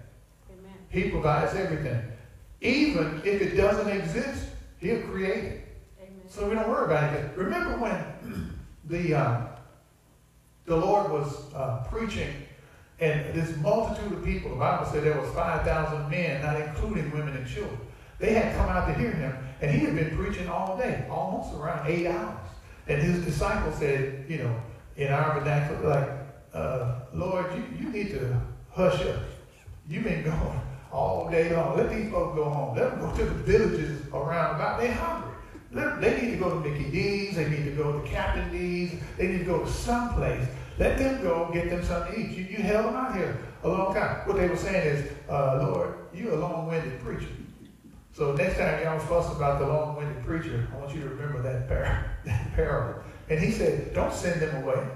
Amen. He provides everything. Even if it doesn't exist, he'll create it. Amen. So we don't worry about it. Remember when the, uh, the Lord was uh, preaching and this multitude of people, the Bible said there was 5,000 men, not including women and children. They had come out to hear him, and he had been preaching all day, almost around eight hours. And his disciples said, you know, in our vernacular, like, uh, Lord, you, you need to hush up. You've been going all day long. Let these folks go home. Let them go to the villages around about. They're hungry. They need to go to Mickey D's. They need to go to Captain D's. They need to go to some place let them go get them something to eat. You, you held them out here a long time. What they were saying is, uh, Lord, you're a long-winded preacher. So next time y'all fuss about the long-winded preacher, I want you to remember that, par- that parable. And he said, don't send them away.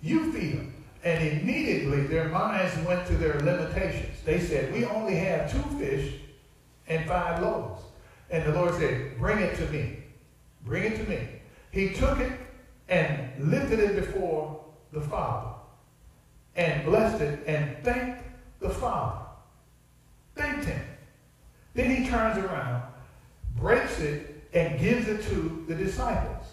You feed them. And immediately their minds went to their limitations. They said, we only have two fish and five loaves. And the Lord said, bring it to me. Bring it to me. He took it and lifted it before the Father and blessed it and thanked the Father. Thanked him. Then he turns around, breaks it, and gives it to the disciples.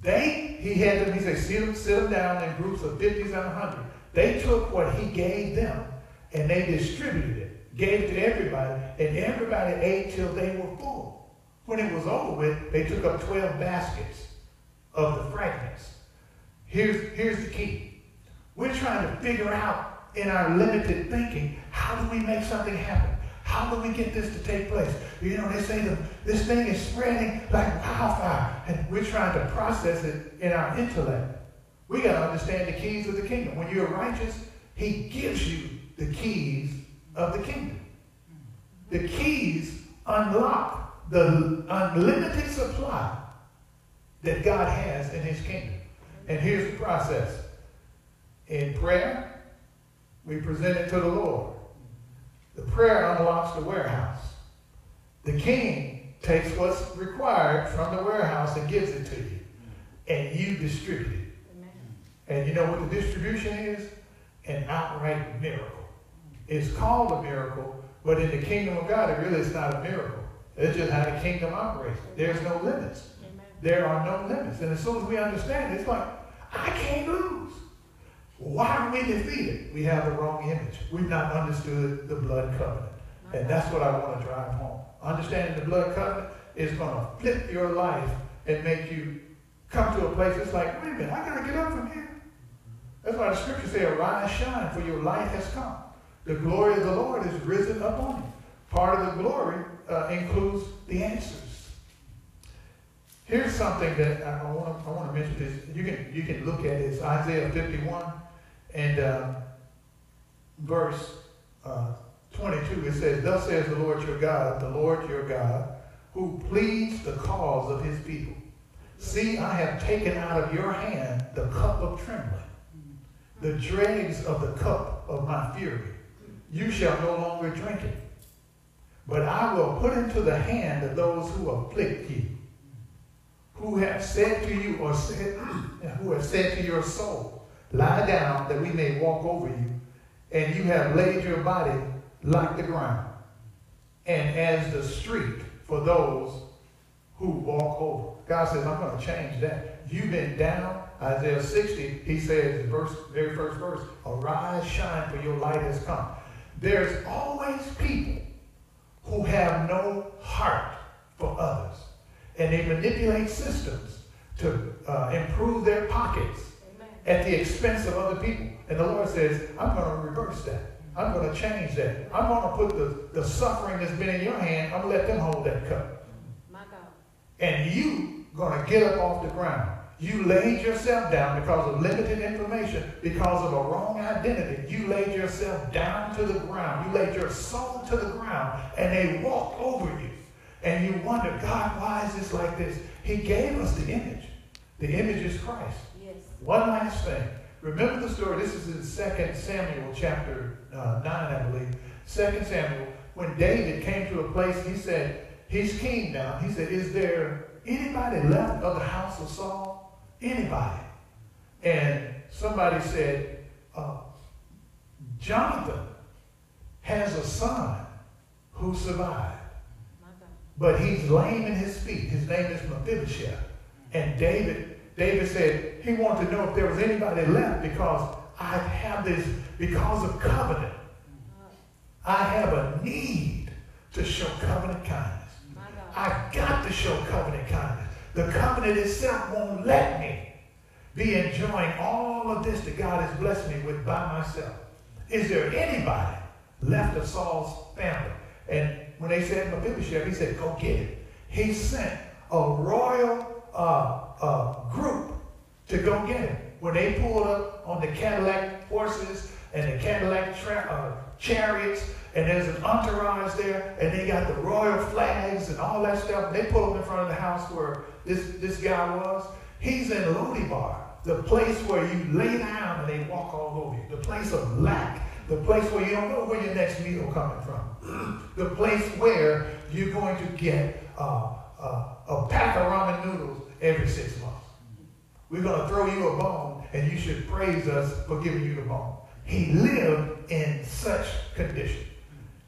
They, he had them, he said, sit them, sit them down in groups of 50s and 100. They took what he gave them and they distributed it, gave it to everybody, and everybody ate till they were full. When it was over with, they took up 12 baskets of the fragments. Here's, here's the key. We're trying to figure out in our limited thinking, how do we make something happen? How do we get this to take place? You know, they say the, this thing is spreading like wildfire, and we're trying to process it in our intellect. We got to understand the keys of the kingdom. When you're righteous, he gives you the keys of the kingdom. The keys unlock the unlimited supply that God has in his kingdom. And here's the process. In prayer, we present it to the Lord. The prayer unlocks the warehouse. The king takes what's required from the warehouse and gives it to you. And you distribute it. And you know what the distribution is? An outright miracle. It's called a miracle, but in the kingdom of God, it really is not a miracle. It's just how the kingdom operates. There's no limits. There are no limits. And as soon as we understand it, it's like, I can't lose. Why are we defeated? We have the wrong image. We've not understood the blood covenant. And that's what I want to drive home. Understanding the blood covenant is going to flip your life and make you come to a place that's like, wait a minute, I got to get up from here. That's why the scriptures say, arise, shine, for your light has come. The glory of the Lord is risen upon you. Part of the glory uh, includes the answers. Here's something that I want to I want to mention this. You can you can look at is Isaiah 51 and uh, verse uh, 22. It says, "Thus says the Lord your God, the Lord your God, who pleads the cause of His people. See, I have taken out of your hand the cup of trembling, the dregs of the cup of my fury. You shall no longer drink it, but I will put into the hand of those who afflict you." who have said to you or said, who have said to your soul, lie down that we may walk over you, and you have laid your body like the ground, and as the street for those who walk over. God says, I'm going to change that. You've been down. Isaiah 60, he says, verse, very first verse, arise, shine, for your light has come. There's always people who have no heart for others and they manipulate systems to uh, improve their pockets Amen. at the expense of other people. And the Lord says, I'm going to reverse that. I'm going to change that. I'm going to put the, the suffering that's been in your hand, I'm going to let them hold that cup. My God. And you going to get up off the ground. You laid yourself down because of limited information, because of a wrong identity. You laid yourself down to the ground. You laid your soul to the ground, and they walked over you. And you wonder, God, why is this like this? He gave us the image. The image is Christ. Yes. One last thing. Remember the story. This is in 2 Samuel chapter uh, 9, I believe. 2 Samuel. When David came to a place, he said, he's king now. He said, is there anybody left of the house of Saul? Anybody? And somebody said, uh, Jonathan has a son who survived. But he's lame in his feet. His name is Mephibosheth. And David, David said he wanted to know if there was anybody left because I have this, because of covenant. I have a need to show covenant kindness. I've got to show covenant kindness. The covenant itself won't let me be enjoying all of this that God has blessed me with by myself. Is there anybody left of Saul's family? And when they said Mephibosheth, he said, go get it. He sent a royal uh, uh, group to go get him. When they pulled up on the Cadillac horses and the Cadillac uh, chariots, and there's an entourage there, and they got the royal flags and all that stuff. They pull up in front of the house where this, this guy was. He's in Lodebar, the place where you lay down and they walk all over you, the place of lack the place where you don't know where your next meal coming from. the place where you're going to get uh, uh, a pack of ramen noodles every six months. We're going to throw you a bone, and you should praise us for giving you the bone. He lived in such condition.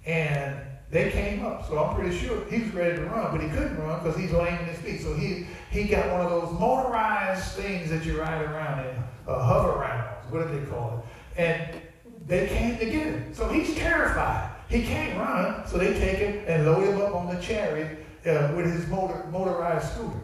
And they came up. So I'm pretty sure he was ready to run, but he couldn't run because he's laying in his feet. So he, he got one of those motorized things that you ride around in, uh, Hoverounds, what do they call it? And they came to get him. So he's terrified. He can't run, so they take him and load him up on the chariot uh, with his motor, motorized scooter.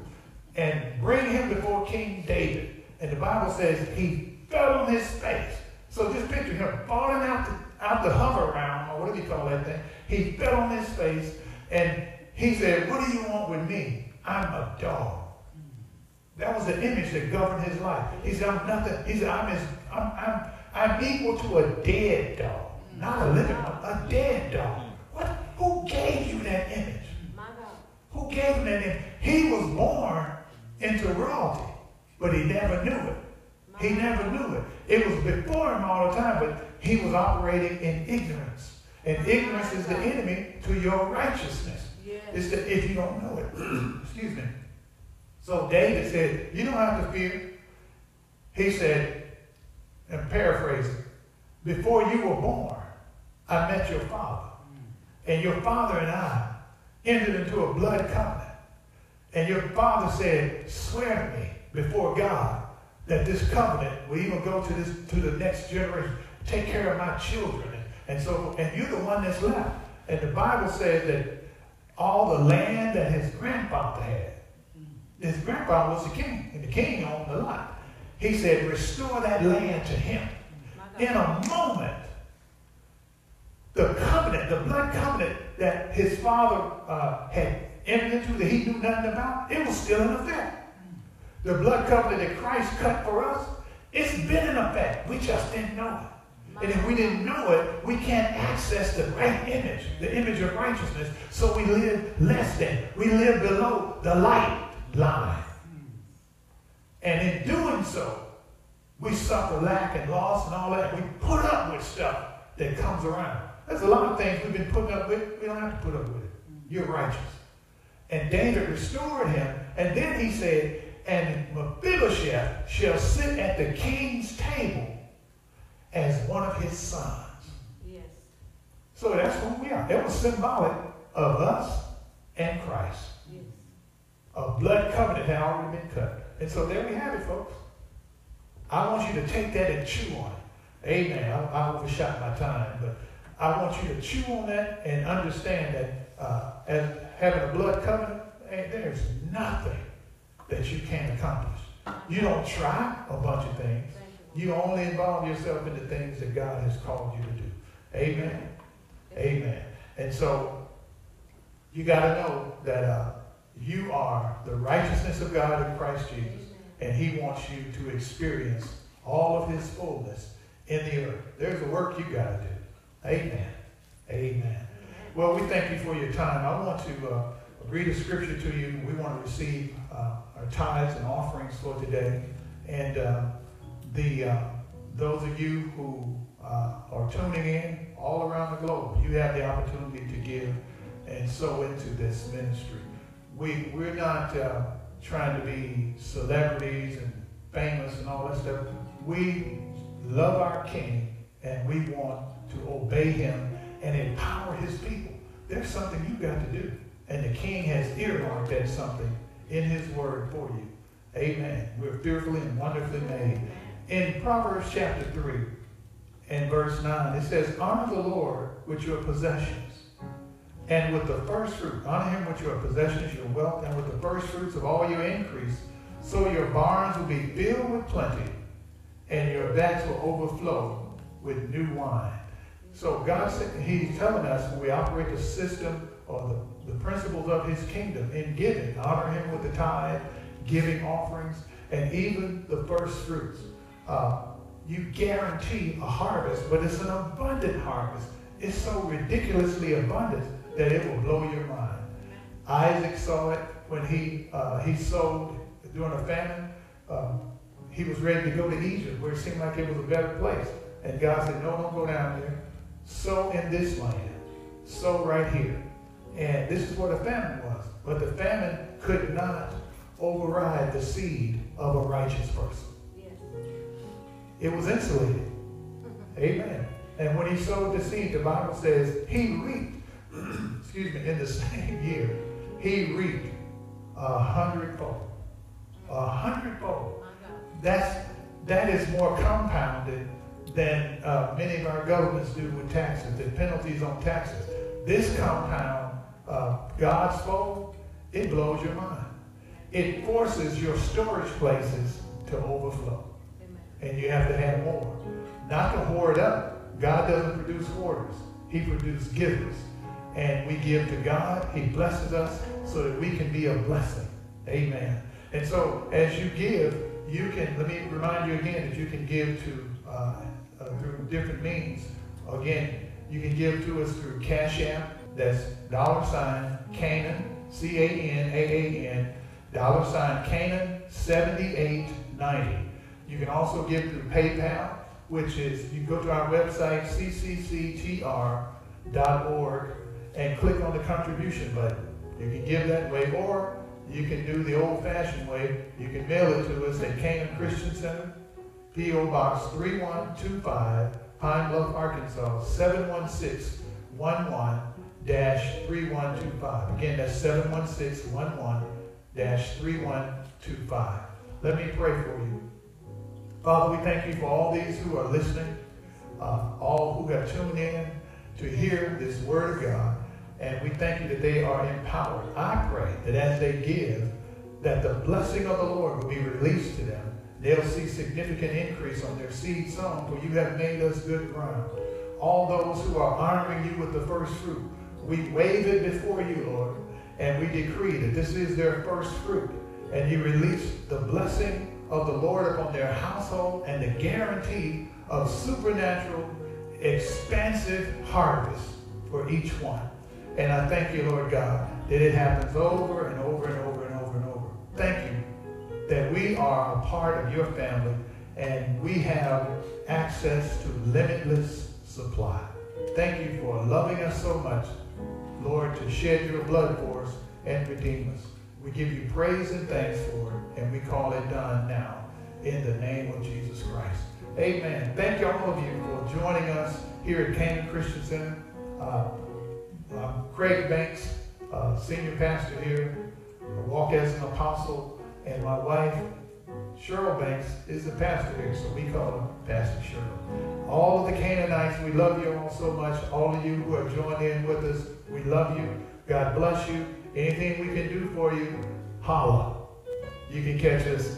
and bring him before King David. And the Bible says he fell on his face. So just picture him falling out the, out the Hoveround, or whatever you call that thing. He fell on his face, and he said, What do you want with me? I'm a dog. That was the image that governed his life. He said, I'm nothing. He said, I'm, his, I'm, I'm, I'm equal to a dead dog. Not a living one, a dead dog. What? Who gave you that image? Who gave him that image? He was born into royalty, but he never knew it. He never knew it. It was before him all the time, but he was operating in ignorance. And ignorance is the enemy to your righteousness. It's the, if you don't know it. Excuse me. So David said, You don't have to fear. He said, and paraphrasing, before you were born, I met your father. Hmm. And your father and I entered into a blood covenant. And your father said, Swear to me before God that this covenant will even go to this to the next generation. Take care of my children. And so, and you're the one that's left. And the Bible says that all the land that his grandfather had, his grandfather was the king, and the king owned the lot. He said, restore that land to him. In a moment, the covenant, the blood covenant that his father uh, had entered into that he knew nothing about, it was still in effect. The blood covenant that Christ cut for us, it's been in effect. We just didn't know it. And if we didn't know it, we can't access the right image, the image of righteousness. So we live less than. We live below the light line. And in doing so, we suffer lack and loss and all that. We put up with stuff that comes around. There's a lot of things we've been putting up with. We don't have to put up with it. You're righteous. And David restored him. And then he said, and Mephibosheth shall sit at the king's table as one of his sons. Yes. So that's who we are. That was symbolic of us and Christ. Yes. A blood covenant had already been cut. And so there we have it, folks. I want you to take that and chew on it. Amen. I, I overshot my time, but I want you to chew on that and understand that uh, as having a blood covenant, there's nothing that you can't accomplish. You don't try a bunch of things. You only involve yourself in the things that God has called you to do. Amen. Amen. And so you got to know that uh, you are the righteousness of God in Christ Jesus, and He wants you to experience all of His fullness in the earth. There's a work you got to do. Amen. Amen. Well, we thank you for your time. I want to uh, read a scripture to you. We want to receive uh, our tithes and offerings for today. And uh, the uh, those of you who uh, are tuning in all around the globe, you have the opportunity to give and sow into this ministry. We, we're not uh, trying to be celebrities and famous and all that stuff. We love our King and we want to obey him and empower his people. There's something you've got to do. And the King has earmarked that something in his word for you. Amen. We're fearfully and wonderfully made. In Proverbs chapter 3 and verse 9, it says, Honor the Lord with your possessions and with the first fruit. Honor him with your possessions, your wealth, and with the first fruits of all your increase. So your barns will be filled with plenty, and your vats will overflow with new wine. So God said, He's telling us when we operate the system or the, the principles of His kingdom in giving, honor Him with the tithe, giving offerings, and even the first fruits. Uh, you guarantee a harvest, but it's an abundant harvest. It's so ridiculously abundant that it will blow your mind. Isaac saw it when he uh, he sowed during a famine. Um, he was ready to go to Egypt, where it seemed like it was a better place. And God said, No, don't go down there. Sow in this land. Sow right here. And this is what a famine was. But the famine could not override the seed of a righteous person. It was insulated. Amen. And when he sowed the seed, the Bible says he reaped, excuse me, in the same year, he reaped a hundredfold. A hundredfold. That's that is more compounded than uh, many of our governments do with taxes, the penalties on taxes. This compound, uh, God's fold, it blows your mind. it forces your storage places to overflow. And you have to have more. Not to hoard up. God doesn't produce hoarders. He produces givers. And we give to God. He blesses us so that we can be a blessing. Amen. And so as you give, you can, let me remind you again that you can give to uh, uh, through different means. Again, you can give to us through Cash App. That's dollar sign Canaan, C-A-N-A-A-N, dollar sign Canaan 7890. You can also give through PayPal, which is you go to our website, ccctr.org, and click on the contribution button. You can give that way, or you can do the old-fashioned way. You can mail it to us at Canaan Christian Center, P.O. Box 3125, Pine Bluff, Arkansas, 71611-3125. Again, that's 71611-3125. Let me pray for you. Father, we thank you for all these who are listening, uh, all who have tuned in to hear this word of God. And we thank you that they are empowered. I pray that as they give, that the blessing of the Lord will be released to them They'll see significant increase on their seed sown, for you have made us good ground. All those who are honoring you with the first fruit, we wave it before you, Lord, and we decree that this is their first fruit. And you release the blessing of the Lord upon their household and the guarantee of supernatural, expansive harvest for each one. And I thank you, Lord God, that it happens over and over and over and over and over. Thank you that we are a part of your family and we have access to limitless supply. Thank you for loving us so much, Lord, to shed your blood for us and redeem us. We give you praise and thanks for it, and we call it done now in the name of Jesus Christ. Amen. Thank you all of you for joining us here at Canaan Christian Center. Uh, uh, Craig Banks, uh, senior pastor here, I walk as an apostle and my wife, Cheryl Banks, is the pastor here, so we call her Pastor Cheryl. All of the Canaanites, we love you all so much. All of you who have joined in with us, we love you. God bless you. Anything we can do for you, holla. You can catch us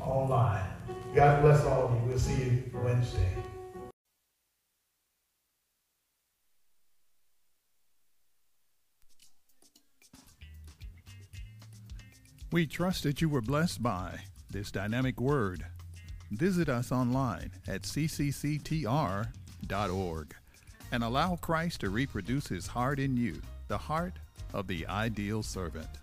online. God bless all of you. We'll see you Wednesday. We trust that you were blessed by this dynamic word. Visit us online at ccctr.org and allow Christ to reproduce his heart in you, the heart of the ideal servant.